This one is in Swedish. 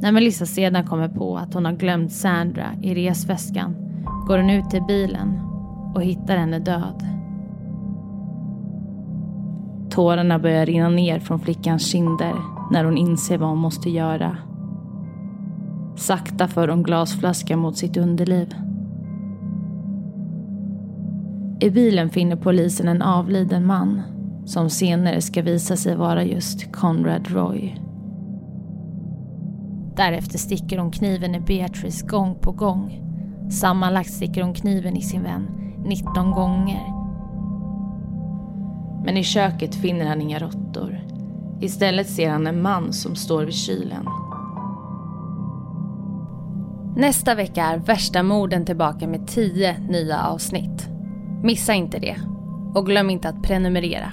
När Melissa sedan kommer på att hon har glömt Sandra i resväskan går hon ut till bilen och hittar henne död. Tårarna börjar rinna ner från flickans kinder när hon inser vad hon måste göra. Sakta för hon glasflaskan mot sitt underliv. I bilen finner polisen en avliden man som senare ska visa sig vara just Conrad Roy. Därefter sticker hon kniven i Beatrice gång på gång. Sammanlagt sticker hon kniven i sin vän 19 gånger. Men i köket finner han inga råttor. Istället ser han en man som står vid kylen. Nästa vecka är Värsta morden tillbaka med 10 nya avsnitt. Missa inte det. Och glöm inte att prenumerera.